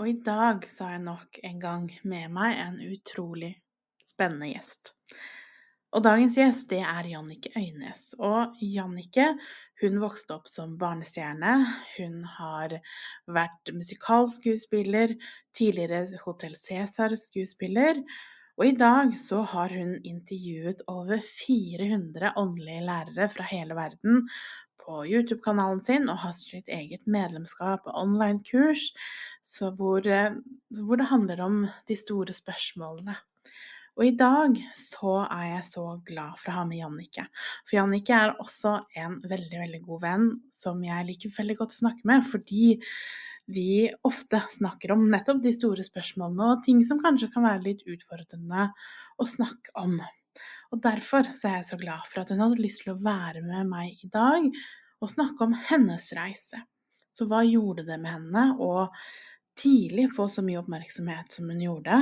Og i dag så har jeg nok en gang med meg en utrolig spennende gjest. Og dagens gjest det er Jannike Øynes. Og Jannike, hun vokste opp som barnestjerne. Hun har vært musikalskuespiller, tidligere Hotell Cæsar-skuespiller. Og i dag så har hun intervjuet over 400 åndelige lærere fra hele verden på YouTube-kanalen sin og har sitt eget medlemskap og online-kurs hvor, eh, hvor, det handler om de store spørsmålene. Og i dag så er jeg så glad for å ha med Jannicke. For Jannicke er også en veldig, veldig god venn som jeg liker veldig godt å snakke med, fordi vi ofte snakker om nettopp de store spørsmålene og ting som kanskje kan være litt utfordrende å snakke om. Og derfor er jeg så glad for at hun hadde lyst til å være med meg i dag og snakke om hennes reise. Så hva gjorde det med henne å tidlig få så mye oppmerksomhet som hun gjorde?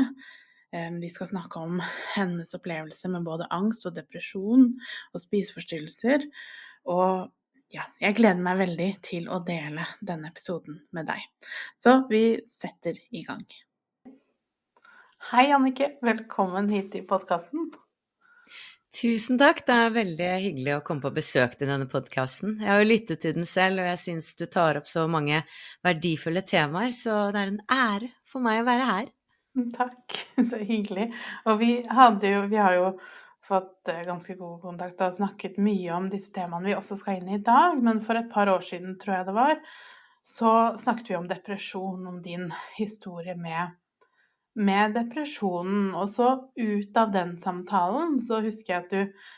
Vi skal snakke om hennes opplevelse med både angst og depresjon og spiseforstyrrelser. Og ja, jeg gleder meg veldig til å dele denne episoden med deg. Så vi setter i gang. Hei, Annike. Velkommen hit til podkasten. Tusen takk. Det er veldig hyggelig å komme på besøk til denne podkasten. Jeg har jo lyttet til den selv, og jeg syns du tar opp så mange verdifulle temaer, så det er en ære for meg å være her. Takk, så hyggelig. Og vi, jo, vi har jo fått eh, ganske god kontakt og snakket mye om disse temaene vi også skal inn i i dag, men for et par år siden, tror jeg det var, så snakket vi om depresjon, om din historie med med depresjonen. Og så ut av den samtalen så husker jeg at du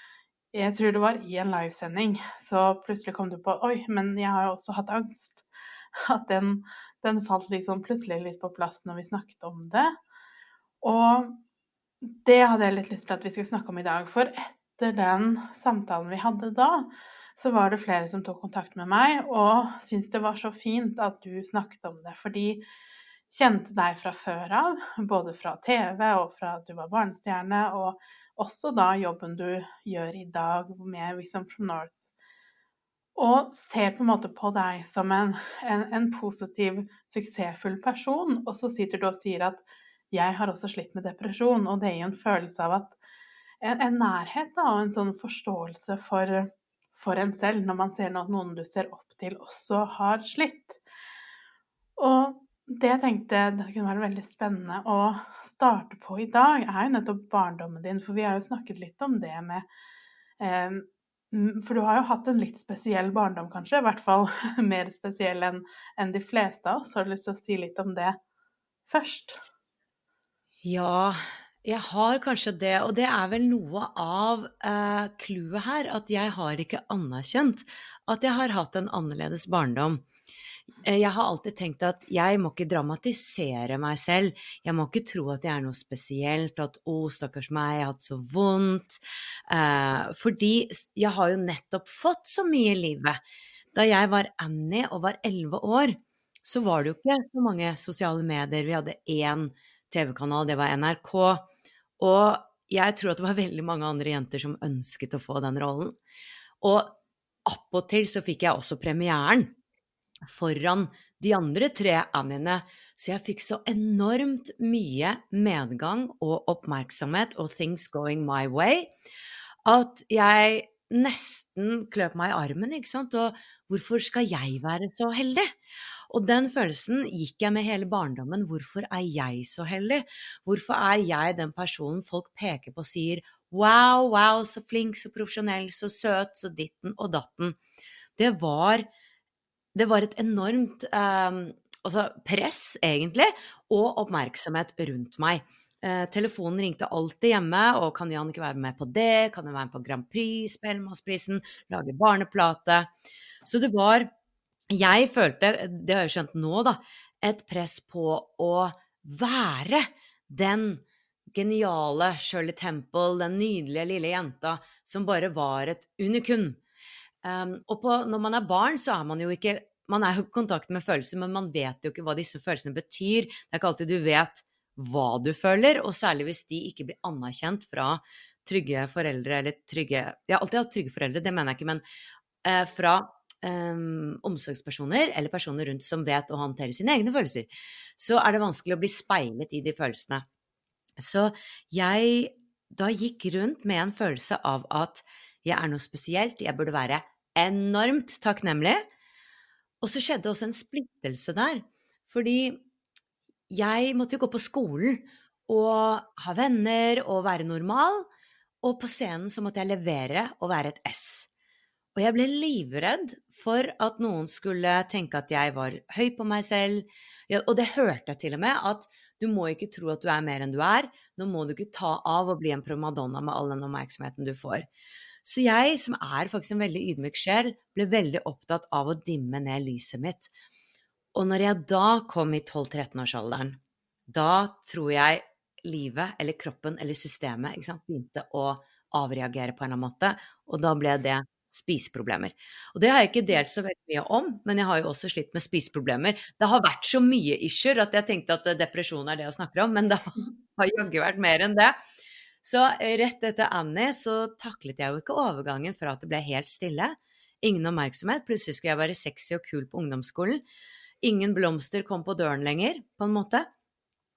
Jeg tror det var i en livesending, så plutselig kom du på Oi, men jeg har jo også hatt angst. At den, den falt liksom plutselig litt på plass når vi snakket om det. Og det hadde jeg litt lyst til at vi skulle snakke om i dag. For etter den samtalen vi hadde da, så var det flere som tok kontakt med meg og syntes det var så fint at du snakket om det. Fordi kjente deg fra før av, både fra TV og fra at du var barnestjerne, og også da jobben du gjør i dag med Wisdom from North. Og ser på en måte på deg som en, en, en positiv, suksessfull person, og så sitter du og sier at 'jeg har også slitt med depresjon', og det gir en følelse av at en, en nærhet da, og en sånn forståelse for, for en selv, når man ser at noen du ser opp til, også har slitt. Og det jeg tenkte det kunne være veldig spennende å starte på i dag, er jo nettopp barndommen din. For vi har jo snakket litt om det med eh, For du har jo hatt en litt spesiell barndom, kanskje. I hvert fall mer spesiell enn en de fleste av oss. Har du lyst til å si litt om det først? Ja, jeg har kanskje det. Og det er vel noe av eh, clouet eh, her. At jeg har ikke anerkjent at jeg har hatt en annerledes barndom. Eh, jeg har alltid tenkt at jeg må ikke dramatisere meg selv. Jeg må ikke tro at jeg er noe spesielt, at 'å, stakkars meg, jeg har hatt så vondt'. Eh, fordi jeg har jo nettopp fått så mye i livet. Da jeg var Annie og var elleve år, så var det jo ikke så mange sosiale medier. Vi hadde én TV-kanal, det var NRK. Og jeg tror at det var veldig mange andre jenter som ønsket å få den rollen. Og appåtil så fikk jeg også premieren foran de andre tre Anniene. Så jeg fikk så enormt mye medgang og oppmerksomhet og things going my way at jeg nesten kløp meg i armen, ikke sant. Og hvorfor skal jeg være så heldig? Og den følelsen gikk jeg med hele barndommen. Hvorfor er jeg så heldig? Hvorfor er jeg den personen folk peker på og sier wow, wow, så flink, så profesjonell, så søt, så ditten og datten? Det var det var et enormt eh, altså press, egentlig, og oppmerksomhet rundt meg. Eh, telefonen ringte alltid hjemme, og kan Jan ikke være med på det? Kan jeg være med på Grand Prix, Spellemannsprisen, lage barneplate? Så det var Jeg følte, det har jeg skjønt nå, da, et press på å være den geniale Shirley Temple, den nydelige lille jenta som bare var et unikum. Um, og på, når man er barn, så er man jo ikke Man er jo i kontakt med følelser, men man vet jo ikke hva disse følelsene betyr. Det er ikke alltid du vet hva du føler, og særlig hvis de ikke blir anerkjent fra trygge foreldre eller trygge Jeg har alltid hatt trygge foreldre, det mener jeg ikke, men uh, fra um, omsorgspersoner eller personer rundt som vet å håndtere sine egne følelser, så er det vanskelig å bli speilet i de følelsene. Så jeg da gikk rundt med en følelse av at jeg er noe spesielt, jeg burde være enormt takknemlig. Og så skjedde også en splittelse der, fordi jeg måtte jo gå på skolen og ha venner og være normal, og på scenen så måtte jeg levere og være et S. Og jeg ble livredd for at noen skulle tenke at jeg var høy på meg selv. Og det hørte jeg til og med, at du må ikke tro at du er mer enn du er. Nå må du ikke ta av og bli en primadonna med all den oppmerksomheten du får. Så jeg, som er faktisk en veldig ydmyk sjel, ble veldig opptatt av å dimme ned lyset mitt. Og når jeg da kom i 12-13-årsalderen, da tror jeg livet eller kroppen eller systemet sant, begynte å avreagere på en eller annen måte, og da ble det spiseproblemer. Og det har jeg ikke delt så veldig mye om, men jeg har jo også slitt med spiseproblemer. Det har vært så mye issuer at jeg tenkte at depresjon er det jeg snakker om, men det har jaggu vært mer enn det. Så eh, rett etter Annie så taklet jeg jo ikke overgangen fra at det ble helt stille. Ingen oppmerksomhet. Plutselig skulle jeg være sexy og kul på ungdomsskolen. Ingen blomster kom på døren lenger, på en måte.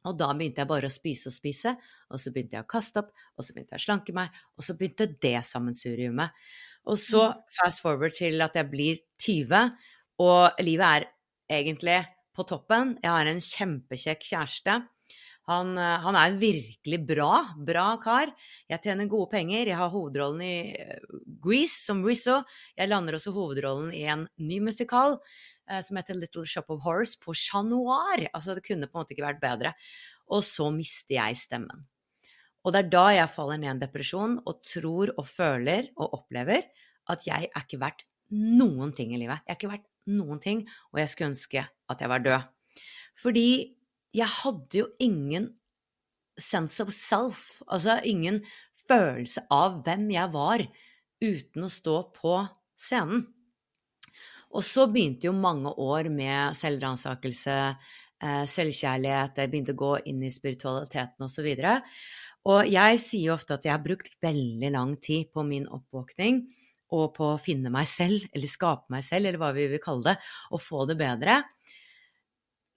Og da begynte jeg bare å spise og spise, og så begynte jeg å kaste opp, og så begynte jeg å slanke meg, og så begynte det sammensuriumet. Og så mm. fast forward til at jeg blir 20, og livet er egentlig på toppen. Jeg har en kjempekjekk kjæreste. Han, eh, han, er virkelig bra. Bra kar. Jeg tjener gode penger. Jeg har hovedrollen i eh, Grease som Rizzo. Jeg lander også hovedrollen i en ny musikal eh, som heter Little Shop of Horrors på Chat Noir. Altså, det kunne på en måte ikke vært bedre. Og så mister jeg stemmen. Og det er da jeg faller ned i en depresjon og tror og føler og opplever at jeg er ikke verdt noen ting i livet. Jeg er ikke verdt noen ting, og jeg skulle ønske at jeg var død. Fordi jeg hadde jo ingen sense of self, altså ingen følelse av hvem jeg var, uten å stå på scenen. Og så begynte jo mange år med selvransakelse, eh, selvkjærlighet, jeg begynte å gå inn i spiritualiteten osv. Og, og jeg sier jo ofte at jeg har brukt veldig lang tid på min oppvåkning og på å finne meg selv, eller skape meg selv, eller hva vi vil kalle det, og få det bedre.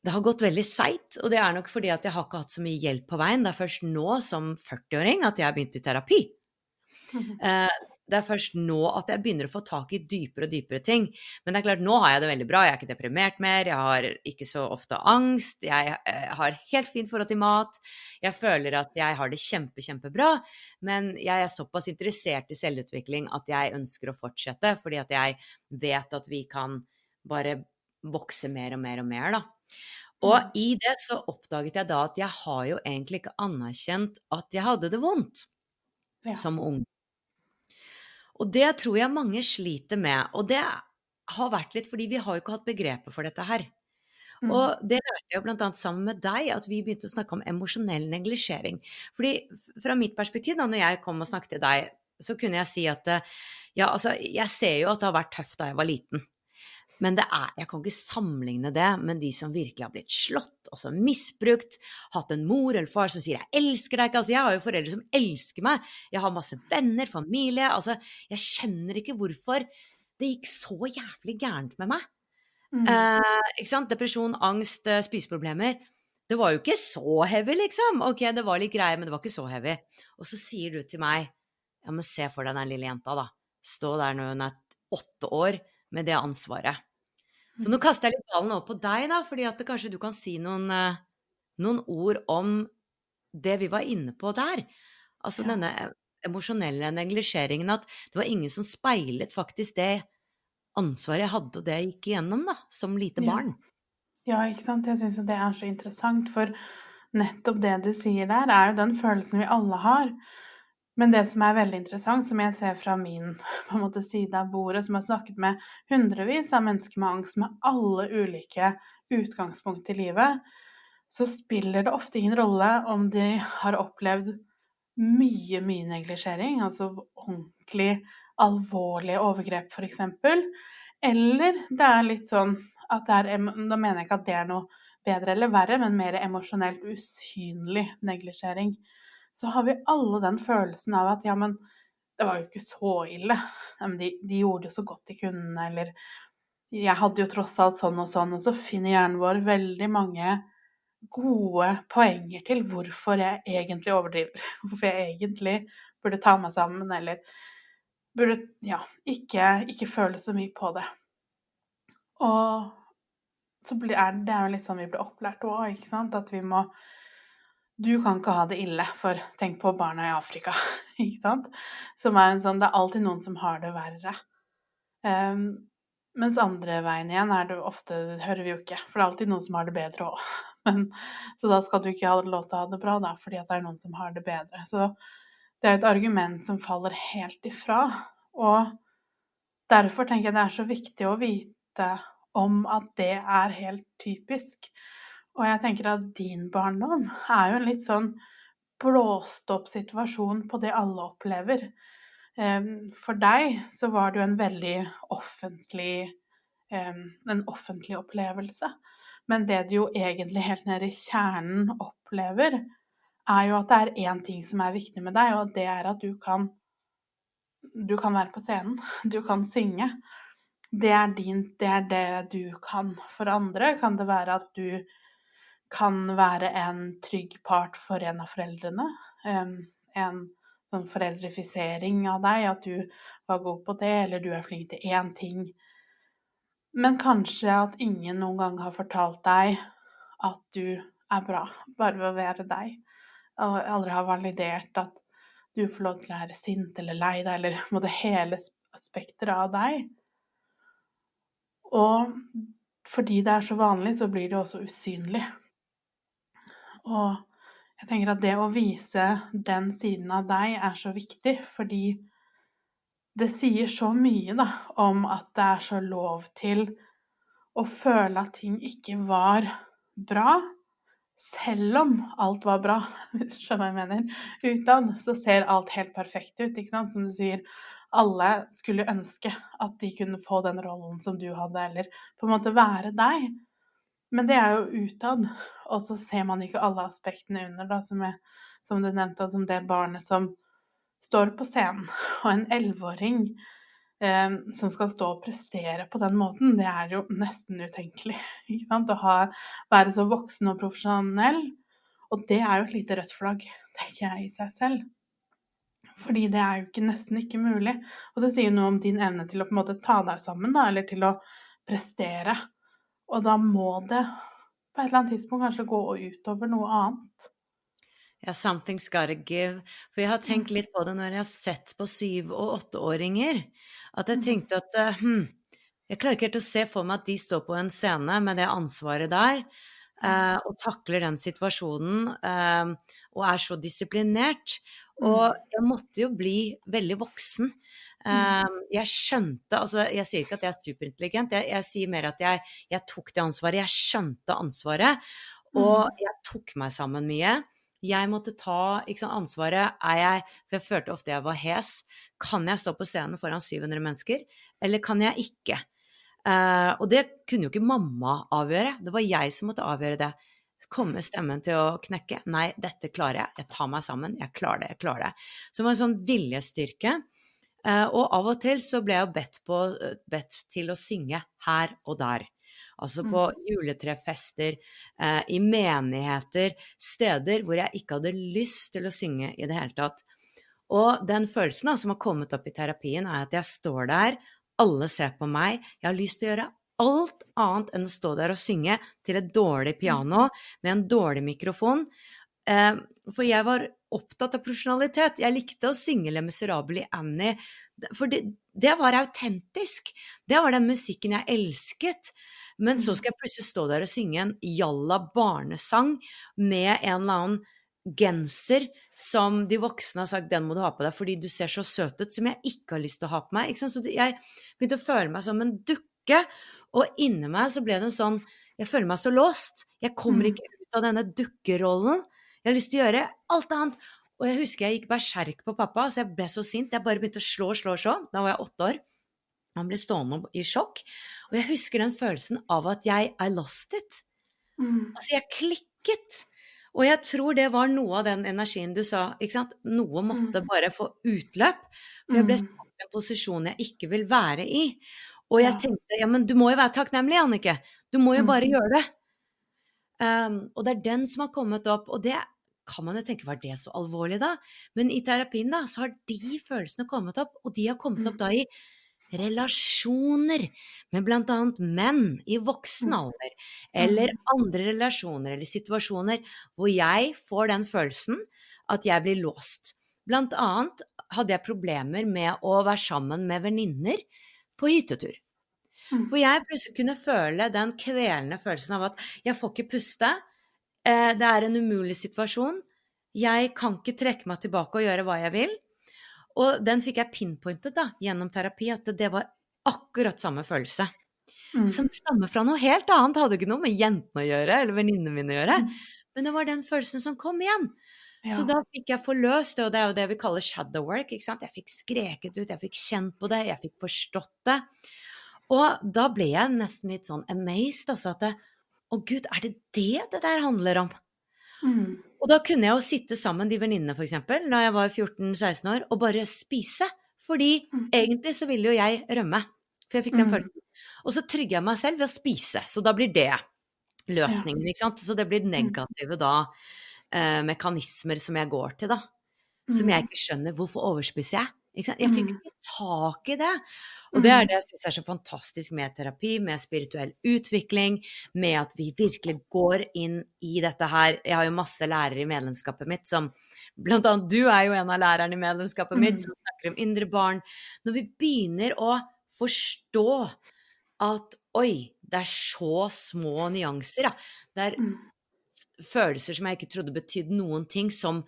Det har gått veldig seigt, og det er nok fordi at jeg har ikke hatt så mye hjelp på veien. Det er først nå, som 40-åring, at jeg har begynt i terapi. Eh, det er først nå at jeg begynner å få tak i dypere og dypere ting. Men det er klart, nå har jeg det veldig bra. Jeg er ikke deprimert mer, jeg har ikke så ofte angst. Jeg eh, har helt fint forhold til mat. Jeg føler at jeg har det kjempe, kjempebra. Men jeg er såpass interessert i selvutvikling at jeg ønsker å fortsette, fordi at jeg vet at vi kan bare vokse mer og mer og mer, da. Og mm. i det så oppdaget jeg da at jeg har jo egentlig ikke anerkjent at jeg hadde det vondt ja. som ung. Og det tror jeg mange sliter med. Og det har vært litt fordi vi har jo ikke hatt begrepet for dette her. Mm. Og det lærte jeg bl.a. sammen med deg, at vi begynte å snakke om emosjonell neglisjering. Fordi fra mitt perspektiv, da når jeg kom og snakket til deg, så kunne jeg si at ja, altså, jeg ser jo at det har vært tøft da jeg var liten. Men det er, jeg kan ikke sammenligne det med de som virkelig har blitt slått, altså misbrukt, hatt en mor eller far som sier 'jeg elsker deg ikke'. Altså, jeg har jo foreldre som elsker meg. Jeg har masse venner, familie. Altså, jeg skjønner ikke hvorfor det gikk så jævlig gærent med meg. Mm. Eh, ikke sant? Depresjon, angst, eh, spiseproblemer. Det var jo ikke så heavy, liksom. Ok, det var litt greie, men det var ikke så heavy. Og så sier du til meg ja, men se for deg den lille jenta, da. Stå der når hun er åtte år med det ansvaret. Så nå kaster jeg litt ballen over på deg, da, fordi at kanskje du kan si noen, eh, noen, ord om det vi var inne på der. Altså ja. denne emosjonelle neglisjeringen, at det var ingen som speilet faktisk det ansvaret jeg hadde, og det jeg gikk igjennom da, som lite barn. Ja, ja ikke sant. Jeg syns det er så interessant, for nettopp det du sier der, er jo den følelsen vi alle har. Men det som er veldig interessant, som jeg ser fra min måte, side av bordet, som har snakket med hundrevis av mennesker med angst med alle ulike utgangspunkt i livet, så spiller det ofte ingen rolle om de har opplevd mye, mye neglisjering, altså ordentlig alvorlige overgrep f.eks., eller det er litt sånn at det er Da mener jeg ikke at det er noe bedre eller verre, men mer emosjonelt usynlig neglisjering. Så har vi alle den følelsen av at ja, men det var jo ikke så ille. De, de gjorde jo så godt de kunne, eller jeg hadde jo tross alt sånn og sånn. Og så finner hjernen vår veldig mange gode poenger til hvorfor jeg egentlig overdriver. Hvorfor jeg egentlig burde ta meg sammen, eller burde ja, ikke, ikke føle så mye på det. Og så blir, er det jo litt sånn vi blir opplært òg, ikke sant. At vi må Du kan ikke ha det ille, for tenk på barna i Afrika, ikke sant. Som er en sånn Det er alltid noen som har det verre. Um, mens andre veien igjen er det ofte Det hører vi jo ikke, for det er alltid noen som har det bedre òg. Så da skal du ikke ha lov til å ha det bra, da, fordi det er noen som har det bedre. Så det er et argument som faller helt ifra. Og derfor tenker jeg det er så viktig å vite om at det er helt typisk. Og jeg tenker at din barndom er jo en litt sånn blåst opp situasjon på det alle opplever. For deg så var det jo en veldig offentlig en offentlig opplevelse. Men det du jo egentlig helt nede i kjernen opplever, er jo at det er én ting som er viktig med deg, og det er at du kan du kan være på scenen, du kan synge det er, din, det er det du kan. For andre kan det være at du kan være en trygg part for en av foreldrene. En sånn foreldrefisering av deg, at du var god på det, eller du er flink til én ting. Men kanskje at ingen noen gang har fortalt deg at du er bra bare ved å være deg. Og aldri har validert at du får lov til å være sint eller lei deg, eller måtte hele spekteret av deg. Og fordi det er så vanlig, så blir det også usynlig. Og jeg tenker at det å vise den siden av deg er så viktig, fordi det sier så mye da, om at det er så lov til å føle at ting ikke var bra, selv om alt var bra, hvis du skjønner hva jeg mener. Utad så ser alt helt perfekt ut, ikke sant. Som du sier, alle skulle ønske at de kunne få den rollen som du hadde, eller på en måte være deg. Men det er jo utad, og så ser man ikke alle aspektene under, da, som, jeg, som du nevnte, som det barnet som står på scenen, og en elleveåring eh, som skal stå og prestere på den måten, det er jo nesten utenkelig. Ikke sant? Å ha, være så voksen og profesjonell. Og det er jo et lite rødt flagg, tenker jeg, i seg selv. Fordi det er jo ikke, nesten ikke mulig. Og det sier noe om din evne til å på en måte ta deg sammen, da, eller til å prestere. Og da må det på et eller annet tidspunkt kanskje gå utover noe annet. Ja, something's gotta give. For jeg har tenkt litt på det når jeg har sett på syv- og åtteåringer. At jeg mm. tenkte at hm, jeg klarer ikke helt å se for meg at de står på en scene med det ansvaret der, uh, og takler den situasjonen uh, og er så disiplinert. Og mm. jeg måtte jo bli veldig voksen. Um, jeg skjønte Altså, jeg sier ikke at jeg er superintelligent, jeg, jeg sier mer at jeg, jeg, tok det ansvaret. Jeg skjønte ansvaret, og mm. jeg tok meg sammen mye. Jeg måtte ta sant, ansvaret. Er jeg For jeg følte ofte jeg var hes. Kan jeg stå på scenen foran 700 mennesker, eller kan jeg ikke? Uh, og det kunne jo ikke mamma avgjøre, det var jeg som måtte avgjøre det. Kommer stemmen til å knekke? Nei, dette klarer jeg. Jeg tar meg sammen. Jeg klarer det. Jeg klarer det. Så det var en sånn viljestyrke. Eh, og av og til så ble jeg bedt, på, bedt til å synge her og der. Altså på mm. juletrefester, eh, i menigheter, steder hvor jeg ikke hadde lyst til å synge i det hele tatt. Og den følelsen da, som har kommet opp i terapien, er at jeg står der, alle ser på meg, jeg har lyst til å gjøre alt annet enn å stå der og synge til et dårlig mm. piano med en dårlig mikrofon. Eh, for jeg var opptatt av profesjonalitet. Jeg likte å synge Le Miserable i Annie. For det, det, var autentisk. Det var den musikken jeg elsket. Men så mm. skal jeg plutselig stå der og synge en jalla barnesang med en eller annen genser som de voksne har sagt den må du ha på deg fordi du ser så søt ut, som jeg ikke har lyst til å ha på meg. Så jeg begynte å føle meg som en dukke, og inni meg så ble det en sånn Jeg føler meg så låst. Jeg kommer Mm. ikke ut av denne dukkerollen. Jeg har lyst til å gjøre alt annet. Og jeg husker jeg gikk berserk på pappa, så jeg ble så sint. Jeg bare begynte å slå, slå, slå. Da var jeg åtte år. Han ble stående i sjokk. Og jeg husker den følelsen av at jeg I lost it. Mm. Altså, jeg klikket. Og jeg tror det var noe av den energien du sa, ikke sant. Noe måtte bare få utløp. For jeg ble Mm. satt i en posisjon jeg ikke vil være i. Og jeg tenkte ja, men du må jo være takknemlig, Annike. Du må jo Mm. bare gjøre det. Um, og det er den som har kommet opp. Og det kan man jo tenke, var det så alvorlig da? Men i terapien da, så har de følelsene kommet opp, og de har kommet opp Mm. da i relasjoner med blant annet menn i voksen Mm. alder, eller andre relasjoner eller situasjoner hvor jeg får den følelsen at jeg blir låst. Blant annet hadde jeg problemer med å være sammen med venninner på hyttetur. Mm. For jeg plutselig kunne føle den kvelende følelsen av at jeg får ikke puste, det er en umulig situasjon, jeg kan ikke trekke meg tilbake og gjøre hva jeg vil. Og den fikk jeg pinpointet da, gjennom terapi, at det var akkurat samme følelse. Mm. Som stammer fra noe helt annet, hadde ikke noe med jentene å gjøre, eller venninnene mine å gjøre. Mm. Men det var den følelsen som kom igjen. Så da fikk jeg forløst det, og det er jo det vi kaller shadow work. ikke sant? Jeg fikk skreket ut, jeg fikk kjent på det, jeg fikk forstått det. Og da ble jeg nesten litt sånn amazed, altså at det, Å gud, er det det det der handler om? Mm. Og da kunne jeg jo sitte sammen, de venninnene eksempel, da jeg var 14-16 år, og bare spise. Fordi Mm. egentlig så ville jo jeg rømme, for jeg fikk den Mm. følelsen. Og så trygger jeg meg selv ved å spise, så da blir det løsningen, ikke sant. Så det blir Mm. negative da eh, mekanismer som jeg går til, da. Som Mm. jeg ikke skjønner. Hvorfor overspiser jeg? Jeg fikk Mm. ikke tak i det. Og det er Mm. det jeg syns er så fantastisk med terapi, med spirituell utvikling, med at vi virkelig går inn i dette her. Jeg har jo masse lærere i medlemskapet mitt som Blant annet du er jo en av lærerne i medlemskapet mitt Mm. som snakker om indre barn. Når vi begynner å forstå at oi, det er så små nyanser, da. Det er Mm. følelser som jeg ikke trodde betydde noen ting, som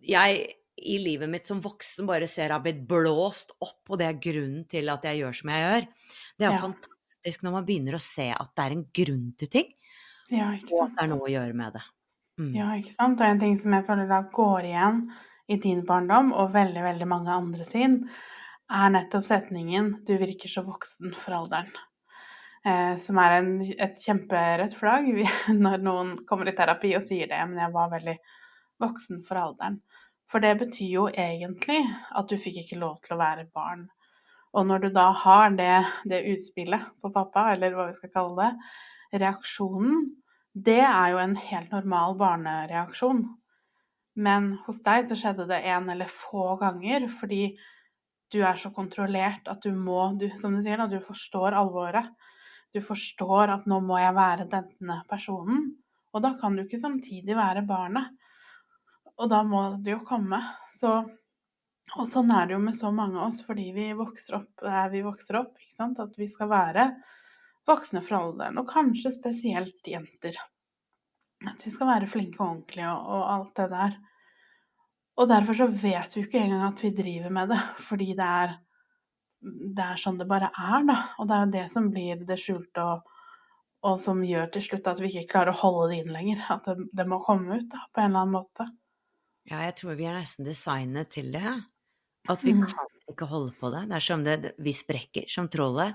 jeg i livet mitt som voksen bare ser har blitt blåst opp, og det er grunnen til at jeg gjør som jeg gjør. Det er jo Ja. fantastisk når man begynner å se at det er en grunn til ting, Ja, ikke og at det er noe å gjøre med det. Mm. Ja, ikke sant. Og en ting som jeg føler da går igjen i din barndom, og veldig, veldig mange andre sin, er nettopp setningen 'du virker så voksen for alderen'. Eh, som er en, et kjemperødt flagg når noen kommer i terapi og sier det. Men jeg var veldig voksen for alderen. For det betyr jo egentlig at du fikk ikke lov til å være barn. Og når du da har det, det utspillet på pappa, eller hva vi skal kalle det, reaksjonen, det er jo en helt normal barnereaksjon. Men hos deg så skjedde det en eller få ganger fordi du er så kontrollert at du må, du, som du sier, da, du forstår alvoret. Du forstår at nå må jeg være denne personen. Og da kan du ikke samtidig være barnet. Og da må det jo komme. Så, og sånn er det jo med så mange av oss fordi vi vokser opp der vi vokser opp. At vi skal være voksne for alderen, og kanskje spesielt jenter. At vi skal være flinke og ordentlige og, og alt det der. Og derfor så vet vi ikke engang at vi driver med det, fordi det er, det er sånn det bare er, da. Og det er jo det som blir det skjulte, og, og som gjør til slutt at vi ikke klarer å holde det inn lenger. At det, det må komme ut da, på en eller annen måte. Ja, jeg tror vi er nesten designet til det. At vi Mm. kan ikke holde på det. Det er som det, vi sprekker som trollet.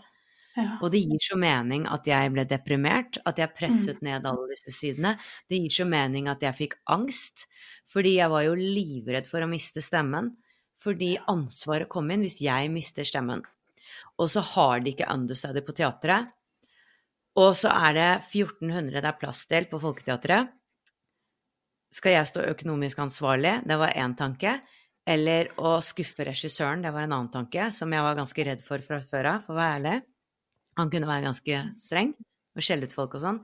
Ja. Og det gir så mening at jeg ble deprimert, at jeg presset Mm. ned alle disse sidene. Det gir så mening at jeg fikk angst, fordi jeg var jo livredd for å miste stemmen. Fordi ansvaret kom inn hvis jeg mister stemmen. Og så har de ikke understudy på teatret. Og så er det 1400 det er plass til på Folketeatret. Skal jeg stå økonomisk ansvarlig? Det var én tanke. Eller å skuffe regissøren, det var en annen tanke, som jeg var ganske redd for fra før av, for å være ærlig. Han kunne være ganske streng og skjelle ut folk og sånn.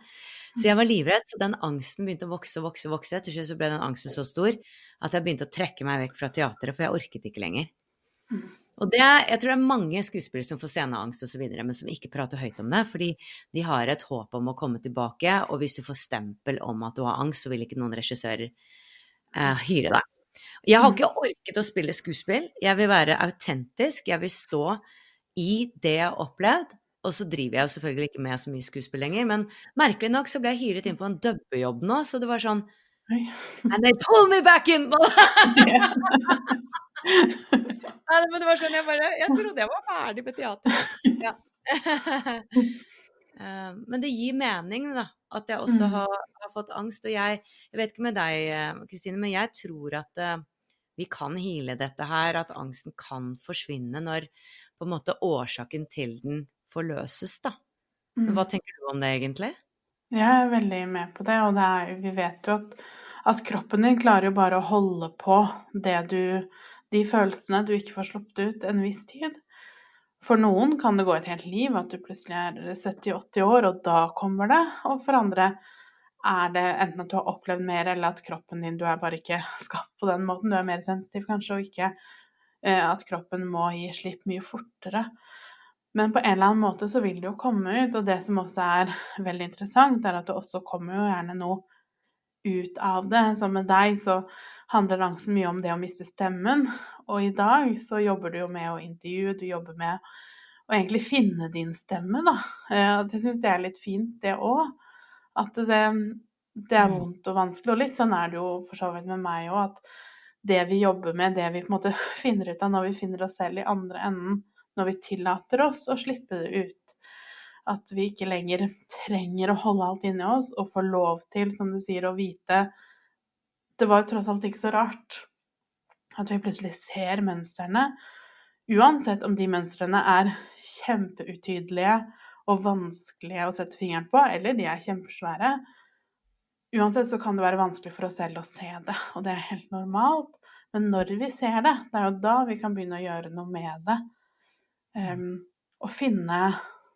Så jeg var livredd, så den angsten begynte å vokse og vokse. vokse. Til slutt så ble den angsten så stor at jeg begynte å trekke meg vekk fra teatret, for jeg orket ikke lenger. Mm. Og det, jeg tror det er mange skuespillere som får sceneangst osv., men som ikke prater høyt om det, fordi de har et håp om å komme tilbake, og hvis du får stempel om at du har angst, så vil ikke noen regissører eh, hyre deg. Jeg har ikke orket å spille skuespill. Jeg vil være autentisk. Jeg vil stå i det jeg har opplevd. Og så driver jeg selvfølgelig ikke med så mye skuespill lenger, men merkelig nok så ble jeg hyret inn på en dubbejobb nå, så det var sånn And they pull me back in! Nei, men det var sånn jeg bare Jeg trodde jeg var ferdig med teater. Ja. Eh, men det gir mening, da. At jeg også mm. har, har fått angst. Og jeg, jeg vet ikke med deg, eh, Kristine, men jeg tror at uh, vi kan hile dette her. At angsten kan forsvinne når på en måte årsaken til den forløses, da. Men hva mm. tenker du om det, egentlig? Jeg er veldig med på det, og det er, vi vet jo at, at kroppen din klarer jo bare å holde på det du de følelsene du ikke får sluppet ut en viss tid. For noen kan det gå et helt liv, at du plutselig er 70-80 år, og da kommer det. Og for andre er det enten at du har opplevd mer, eller at kroppen din Du er bare ikke skapt på den måten. Du er mer sensitiv kanskje, og ikke eh, at kroppen må gi slipp mye fortere. Men på en eller annen måte så vil det jo komme ut, og det som også er veldig interessant, er at det også kommer jo gjerne noe ut av det. Så med deg, så handler angsten mye om det å miste stemmen. Og i dag så jobber du jo med å intervjue, du jobber med å egentlig finne din stemme, da. Eh, det syns jeg er litt fint, det òg. At det, det, er mm. vondt og vanskelig. Og litt sånn er det jo for så vidt med meg òg, at det vi jobber med, det vi på en måte finner ut av når vi finner oss selv i andre enden, når vi tillater oss å slippe det ut. At vi ikke lenger trenger å holde alt inni oss og få lov til, som du sier, å vite det var jo tross alt ikke så rart at vi plutselig ser mønstrene. Uansett om de mønstrene er kjempeutydelige og vanskelige å sette fingeren på, eller de er kjempesvære. Uansett så kan det være vanskelig for oss selv å se det, og det er helt normalt. Men når vi ser det, det er jo da vi kan begynne å gjøre noe med det. Um, å finne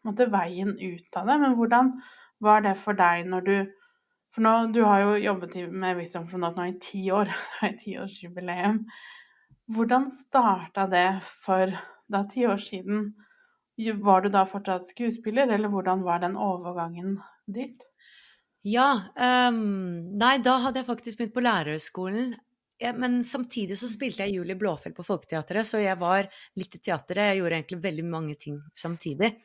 måtte, veien ut av det. Men hvordan var det for deg når du for nå, du har jo jobbet med Wisdom from Not nå i ti år, det er tiårsjubileum. Hvordan starta det for da ti år siden? Var du da fortsatt skuespiller, eller hvordan var den overgangen dit? Ja, um, nei, da hadde jeg faktisk begynt på lærerhøgskolen. Ja, men samtidig så spilte jeg Julie Blåfjell på Folketeatret, så jeg var litt i teatret. Jeg gjorde egentlig veldig mange ting samtidig.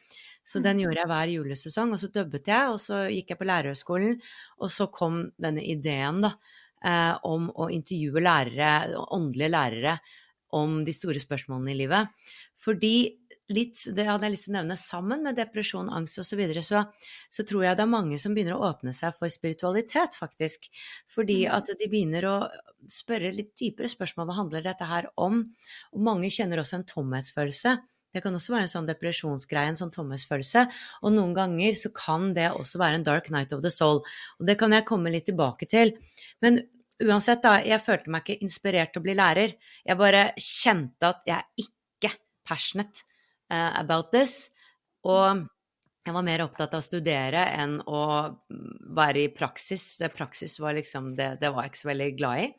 Så den gjorde jeg hver julesesong, og så dubbet jeg, og så gikk jeg på lærerhøgskolen, og så kom denne ideen, da, eh, om å intervjue lærere, åndelige lærere, om de store spørsmålene i livet. Fordi litt, det hadde jeg lyst til å nevne, sammen med depresjon, angst osv., så, videre, så så tror jeg det er mange som begynner å åpne seg for spiritualitet, faktisk. Fordi mm. at de begynner å spørre litt dypere spørsmål hva handler dette her om? Og mange kjenner også en tomhetsfølelse. Det kan også være en sånn depresjonsgreie, en sånn tomhetsfølelse. Og noen ganger så kan det også være en dark night of the soul. Og det kan jeg komme litt tilbake til. Men uansett, da, jeg følte meg ikke inspirert til å bli lærer. Jeg bare kjente at jeg er ikke passionate uh, about this. Og jeg var mer opptatt av å studere enn å være i praksis. Det praksis var liksom det, det var jeg ikke så veldig glad i.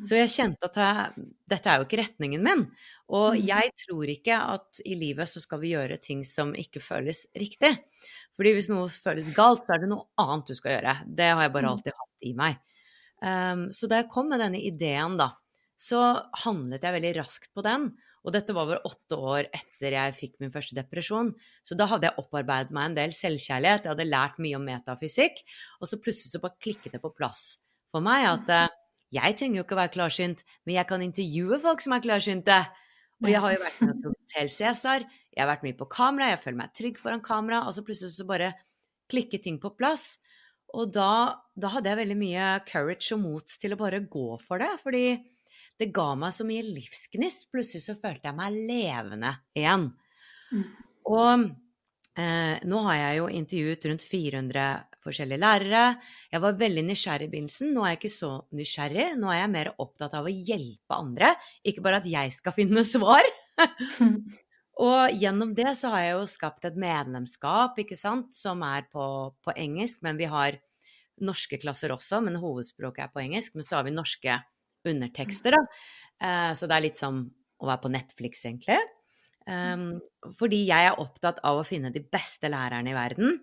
Så jeg kjente at jeg, dette er jo ikke retningen min. Og mm. jeg tror ikke at i livet så skal vi gjøre ting som ikke føles riktig. Fordi hvis noe føles galt, så er det noe annet du skal gjøre. Det har jeg bare mm. alltid hatt i meg. Um, så da jeg kom med denne ideen, da, så handlet jeg veldig raskt på den. Og dette var vel åtte år etter jeg fikk min første depresjon. Så da hadde jeg opparbeidet meg en del selvkjærlighet, jeg hadde lært mye om metafysikk. Og så plutselig så bare klikket det på plass for meg at uh, jeg trenger jo ikke å være klarsynt, men jeg kan intervjue folk som er klarsynte. Og jeg har jo vært med til Hotell Cæsar, jeg har vært mye på kamera, jeg føler meg trygg foran kamera, og så plutselig så bare klikker ting på plass. Og da, da, hadde jeg veldig mye courage og mot til å bare gå for det, fordi det ga meg så mye livsgnist. Plutselig så følte jeg meg levende igjen. Mm. Og eh, nå har jeg jo intervjuet rundt 400 forskjellige lærere. Jeg var veldig nysgjerrig i begynnelsen. Nå er jeg ikke så nysgjerrig. Nå er jeg mer opptatt av å hjelpe andre, ikke bare at jeg skal finne svar. og gjennom det så har jeg jo skapt et medlemskap, ikke sant, som er på, på engelsk, men vi har norske klasser også, men hovedspråket er på engelsk. Men så har vi norske undertekster, da. Eh, så det er litt som å være på Netflix, egentlig. Um, fordi jeg er opptatt av å finne de beste lærerne i verden,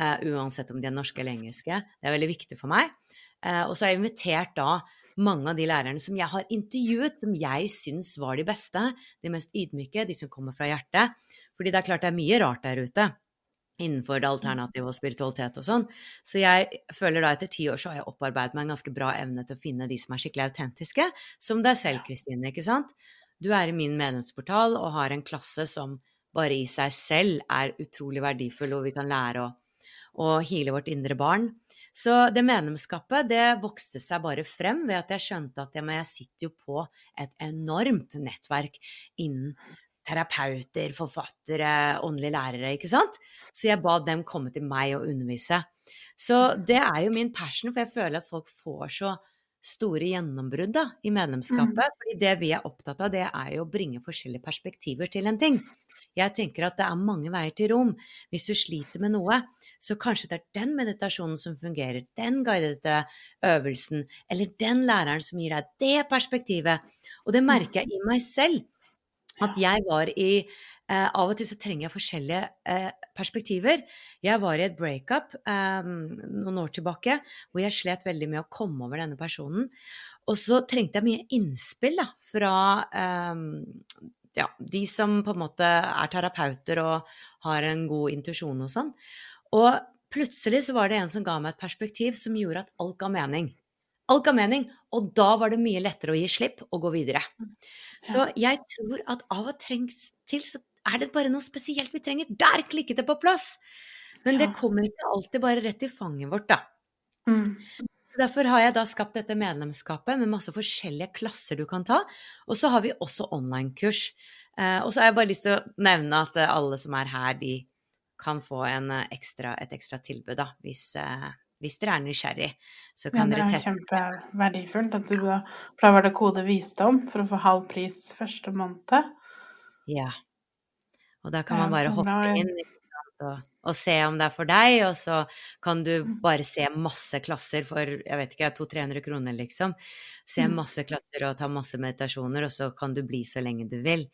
uh, uansett om de er norske eller engelske. Det er veldig viktig for meg. Uh, og så har jeg invitert da mange av de lærerne som jeg har intervjuet, som jeg syns var de beste, de mest ydmyke, de som kommer fra hjertet. Fordi det er klart det er mye rart der ute innenfor det alternative og spiritualitet og sånn. Så jeg føler da etter ti år så har jeg opparbeidet meg en ganske bra evne til å finne de som er skikkelig autentiske, som deg selv, Kristine, ikke sant? Du er i min medlemsportal og har en klasse som bare i seg selv er utrolig verdifull, og vi kan lære å, å hile vårt indre barn. Så det medlemskapet det vokste seg bare frem ved at jeg skjønte at jeg, jeg sitter jo på et enormt nettverk innen terapeuter, forfattere, åndelige lærere, ikke sant? Så jeg ba dem komme til meg og undervise. Så det er jo min passion, for jeg føler at folk får så store gjennombrudd da, i medlemskapet. Mm. fordi det vi er opptatt av, det er jo å bringe forskjellige perspektiver til en ting. Jeg tenker at det er mange veier til rom. Hvis du sliter med noe, så kanskje det er den meditasjonen som fungerer, den guidede øvelsen, eller den læreren som gir deg det perspektivet. Og det merker jeg i meg selv. At jeg var i eh, Av og til så trenger jeg forskjellige eh, perspektiver. Jeg var i et breakup eh, noen år tilbake hvor jeg slet veldig med å komme over denne personen. Og så trengte jeg mye innspill da, fra eh, ja, de som på en måte er terapeuter og har en god intuisjon og sånn. Og plutselig så var det en som ga meg et perspektiv som gjorde at alt ga mening. Alt ga mening, og da var det mye lettere å gi slipp og gå videre. Så jeg tror at av og trengs til så er det bare noe spesielt vi trenger. Der klikket det på plass! Men det kommer ikke alltid bare rett i fanget vårt, da. Mm. Så Derfor har jeg da skapt dette medlemskapet med masse forskjellige klasser du kan ta. Og så har vi også online-kurs. Eh, og så har jeg bare lyst til å nevne at alle som er her, de kan få en ekstra, et ekstra tilbud, da, hvis, eh, hvis dere er nysgjerrig, så kan dere teste. Det er kjempeverdifullt at du For da var det kode visdom for å få halv pris første måned. Ja. Og da kan man bare hoppe inn og, og, se om det er for deg, og så kan du mm. bare se masse klasser for jeg vet ikke, 200-300 kroner, liksom. Se mm. masse klasser og ta masse meditasjoner, og så kan du bli så lenge du vil.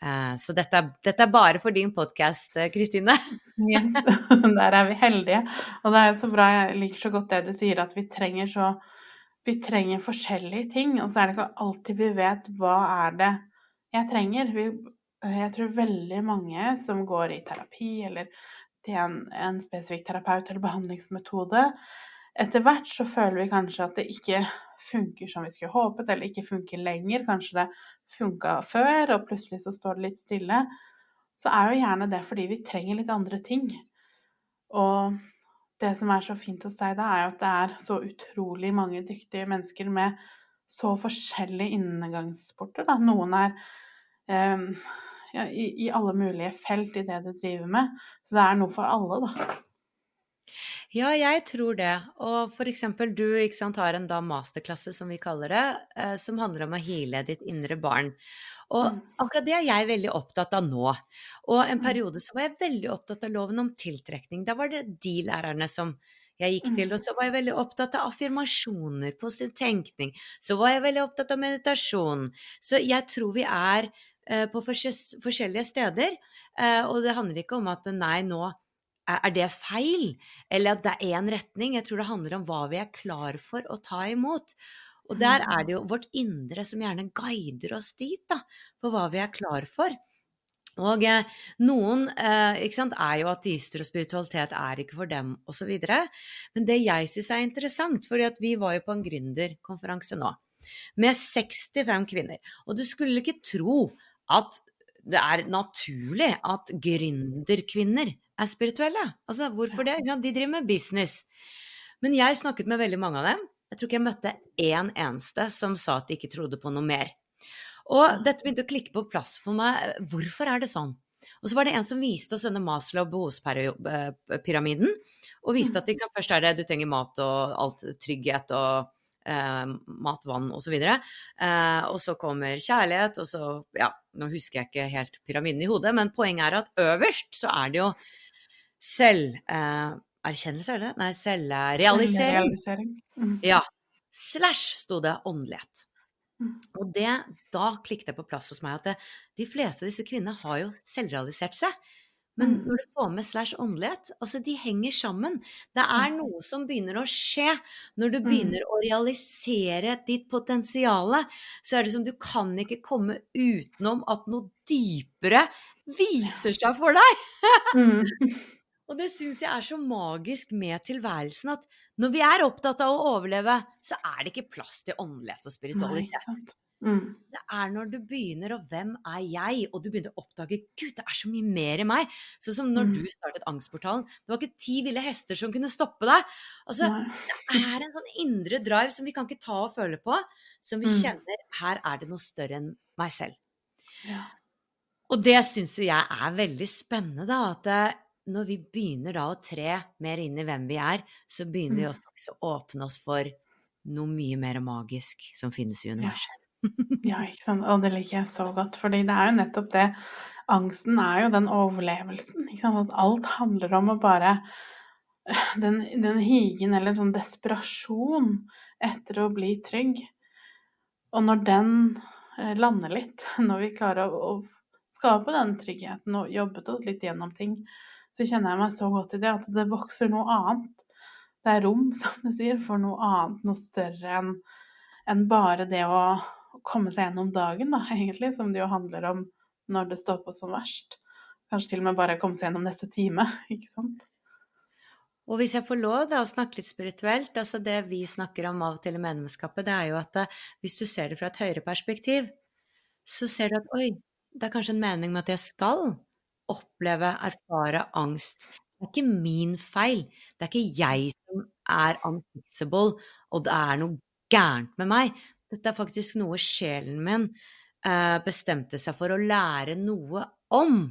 Eh, så dette er, dette er, bare for din podkast, eh, Kristine. yes, der er vi heldige. Og det er så bra, jeg liker så godt det du sier, at vi trenger så Vi trenger forskjellige ting, og så er det ikke alltid vi vet hva er det jeg trenger. Vi, jeg tror veldig mange som går i terapi eller til en, en spesifikk terapeut eller behandlingsmetode, etter hvert så føler vi kanskje at det ikke funker som vi skulle håpet, eller ikke funker lenger. Kanskje det funka før, og plutselig så står det litt stille. Så er jo gjerne det fordi vi trenger litt andre ting. Og det som er så fint hos deg da, er jo at det er så utrolig mange dyktige mennesker med så forskjellige inngangsporter. Da. Noen er um, ja, i, i, alle mulige felt i det du driver med. Så det er noe for alle, da. Ja, jeg tror det. Og for eksempel du sant, har en da masterklasse, som vi kaller det, eh, som handler om å heale ditt indre barn. Og mm. akkurat det er jeg veldig opptatt av nå. Og en mm. periode så var jeg veldig opptatt av loven om tiltrekning. Da var det de lærerne som jeg gikk til. Mm. Og så var jeg veldig opptatt av affirmasjoner, positiv tenkning. Så var jeg veldig opptatt av meditasjon. Så jeg tror vi er eh, på forskjellige steder. Eh, og det handler ikke om at nei, nå er det feil? Eller at det er én retning? Jeg tror det handler om hva vi er klar for å ta imot. Og der er det jo vårt indre som gjerne guider oss dit, da, for hva vi er klar for. Og eh, noen eh, sant, er jo ateister, og spiritualitet er ikke for dem, osv. Men det jeg syns er interessant, for vi var jo på en gründerkonferanse nå med 65 kvinner, og du skulle ikke tro at det er naturlig at gründerkvinner er spirituelle. Altså, hvorfor det? De driver med business. Men jeg snakket med veldig mange av dem. Jeg tror ikke jeg møtte én eneste som sa at de ikke trodde på noe mer. Og dette begynte å klikke på plass for meg. Hvorfor er det sånn? Og så var det en som viste oss denne Maslow behovspyramiden. Og viste at liksom, først er det du trenger mat og alt trygghet og eh, mat, vann osv. Eh, og så kommer kjærlighet, og så Ja, nå husker jeg ikke helt pyramiden i hodet, men poenget er at øverst så er det jo selverkjennelse, er det det? Nei, selvrealisering. Mm. Ja. Slash sto det åndelighet. Mm. Og det, da klikket det på plass hos meg at det, de fleste av disse kvinnene har jo selvrealisert seg. Men Mm. når du får med slash åndelighet, altså de henger sammen. Det er noe som begynner å skje når du Mm. begynner å realisere ditt potensiale. Så er det som du kan ikke komme utenom at noe dypere viser seg for deg. Mm. Og det syns jeg er så magisk med tilværelsen, at når vi er opptatt av å overleve, så er det ikke plass til åndelighet og spiritualitet. sant. Mm. Det er når du begynner, og hvem er jeg? Og du begynner å oppdage Gud, det er så mye mer i meg. Sånn som når Mm. du startet Angstportalen. Det var ikke ti ville hester som kunne stoppe deg. Altså, det er en sånn indre drive som vi kan ikke ta og føle på. Som vi Mm. kjenner her er det noe større enn meg selv. Ja. Og det syns jeg er veldig spennende, da. At eh, når vi begynner da å tre mer inn i hvem vi er, så begynner vi Mm. å åpne oss for noe mye mer magisk som finnes i universet. Ja, ikke sant. Og det liker jeg så godt, fordi det er jo nettopp det. Angsten er jo den overlevelsen. Ikke sant? At alt handler om å bare Den, den higen eller sånn desperasjon etter å bli trygg. Og når den eh, lander litt, når vi klarer å, å skape den tryggheten og jobbet oss litt gjennom ting, så kjenner jeg meg så godt i det at det vokser noe annet. Det er rom, som du sier, for noe annet, noe større enn enn bare det å komme seg gjennom dagen, da, egentlig, som det jo handler om når det står på som verst. Kanskje til og med bare komme seg gjennom neste time, ikke sant. Og hvis jeg får lov da, å snakke litt spirituelt, altså det vi snakker om av og til i medlemskapet, det er jo at eh, hvis du ser det fra et høyere perspektiv, så ser du at oi, det er kanskje en mening med at jeg skal oppleve, erfare angst. Det er ikke min feil. Det er ikke jeg som er unfixable, og det er noe gærent med meg. Dette er faktisk noe sjelen min uh, bestemte seg for å lære noe om.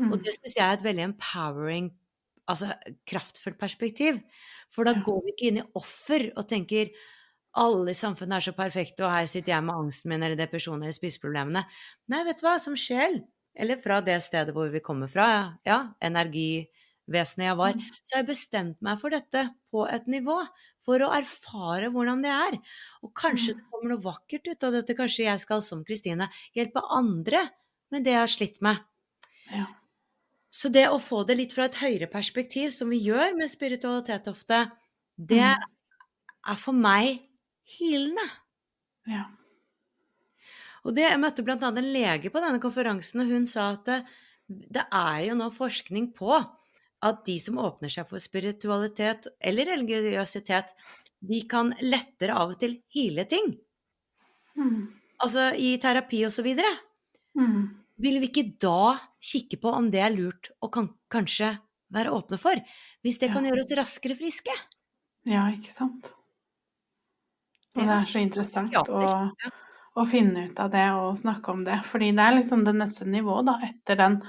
Og Mm. det syns jeg er et veldig empowering, altså kraftfullt perspektiv. For da går vi ikke inn i offer og tenker alle i samfunnet er så perfekte, og her sitter jeg med angsten min eller depresjonen eller spiseproblemene. Nei, vet du hva, som sjel, eller fra det stedet hvor vi kommer fra, ja, energivesenet jeg var, Mm. så jeg bestemt meg for dette på et nivå, for å erfare hvordan det er. Og kanskje Mm. det kommer noe vakkert ut av dette, kanskje jeg skal, som Kristine, hjelpe andre med det jeg har slitt med. Ja. Så det å få det litt fra et høyere perspektiv, som vi gjør med spiritualitet ofte, det Mm. er for meg hilende. Ja. Og det, jeg møtte bl.a. en lege på denne konferansen, og hun sa at det, det er jo nå forskning på at de som åpner seg for spiritualitet eller religiøsitet, de kan lettere av og til hile ting. Mm. Altså i terapi og så videre. Mm. Vil vi ikke da kikke på om det er lurt å kan, kanskje være åpne for? Hvis det Ja. kan gjøre oss raskere friske? ja, ikke sant. Og Det er så interessant å, å finne ut av det og snakke om det. Fordi det er liksom det neste nivået, da, etter den,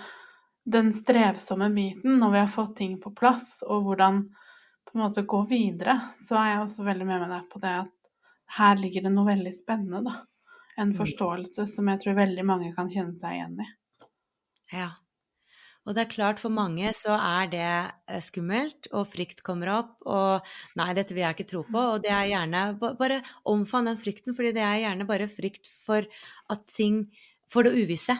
den strevsomme biten, når vi har fått ting på plass, og hvordan på en måte gå videre, så er jeg også veldig med med deg på det at her ligger det noe veldig spennende, da. En Mm. forståelse som jeg tror veldig mange kan kjenne seg igjen i. Ja. Og det er klart, for mange så er det eh, skummelt, og frykt kommer opp, og nei, dette vil jeg ikke tro på, og det er gjerne Bare omfavn den frykten, fordi det er gjerne bare frykt for at ting For det uvisse.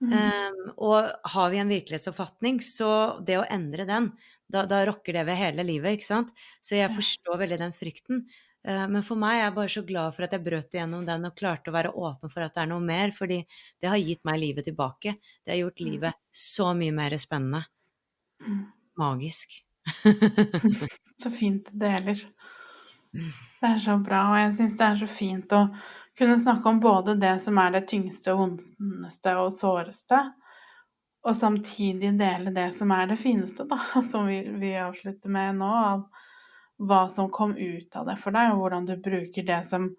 Mm. Um, og har vi en virkelighetsoppfatning, så det å endre den, da, da rokker det ved hele livet, ikke sant? Så jeg forstår veldig den frykten. Uh, men for meg er jeg bare så glad for at jeg brøt igjennom den og klarte å være åpen for at det er noe mer, fordi det har gitt meg livet tilbake. Det har gjort Mm. livet så mye mer spennende. Mm. Magisk. Så fint du deler. Det er så bra, og jeg syns det er så fint å kunne snakke om både det som er det tyngste vondeste og såreste, og samtidig dele det som er det fineste, da, som vi, vi avslutter med nå, av hva som kom ut av det for deg, og hvordan du bruker det som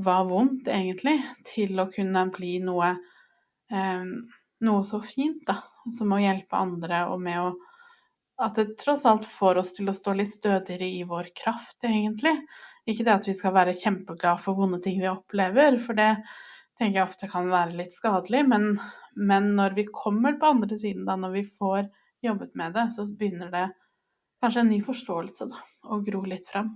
var vondt, egentlig, til å kunne bli noe eh, noe så fint, da, som å hjelpe andre, og med å at det tross alt får oss til å stå litt stødigere i vår kraft, egentlig. Ikke det at vi skal være kjempeglade for vonde ting vi opplever, for det tenker jeg ofte kan være litt skadelig, men, men når vi kommer på andre siden, da, når vi får jobbet med det, så begynner det kanskje en ny forståelse da, å gro litt fram.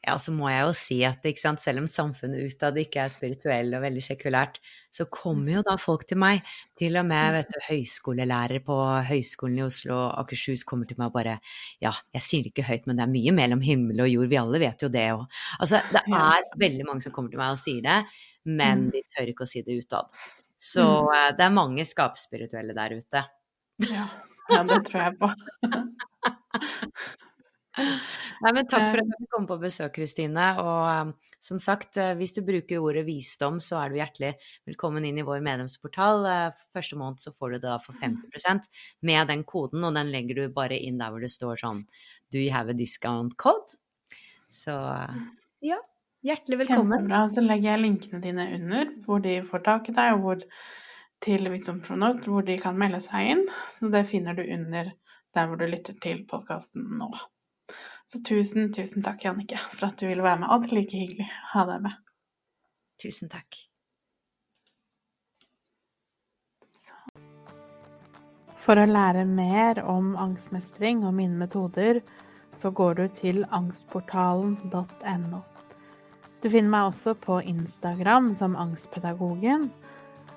Ja, så må jeg jo si at sant, selv om samfunnet utad ikke er spirituell og veldig sekulært, så kommer jo da folk til meg. Til og med vet du, høyskolelærere på Høgskolen i Oslo og Akershus kommer til meg og bare Ja, jeg sier det ikke høyt, men det er mye mellom himmel og jord, vi alle vet jo det òg. Altså, det er veldig mange som kommer til meg og sier det, men mm. de tør ikke å si det utad. Så mm. Eh, det er mange skapspirituelle der ute. Ja, ja det tror jeg på. Nei, men takk for at du kom på besøk, Kristine. Og um, som sagt, uh, hvis du bruker ordet visdom, så er du hjertelig velkommen inn i vår medlemsportal. Første måned så får du det da for 50% med den koden, og den legger du bare inn der hvor det står sånn Do you have a discount code? Så ja, hjertelig velkommen. Kjempebra. Så legger jeg linkene dine under hvor de får tak i deg, og hvor til Visdom hvor de kan melde seg inn. Så det finner du under der hvor du lytter til podkasten nå. Så tusen, tusen takk, Jannicke, for at du ville være med. Alltid like hyggelig å ha deg med. Tusen takk. For å lære mer om angstmestring og mine metoder, så går du til angstportalen.no. Du finner meg også på Instagram som Angstpedagogen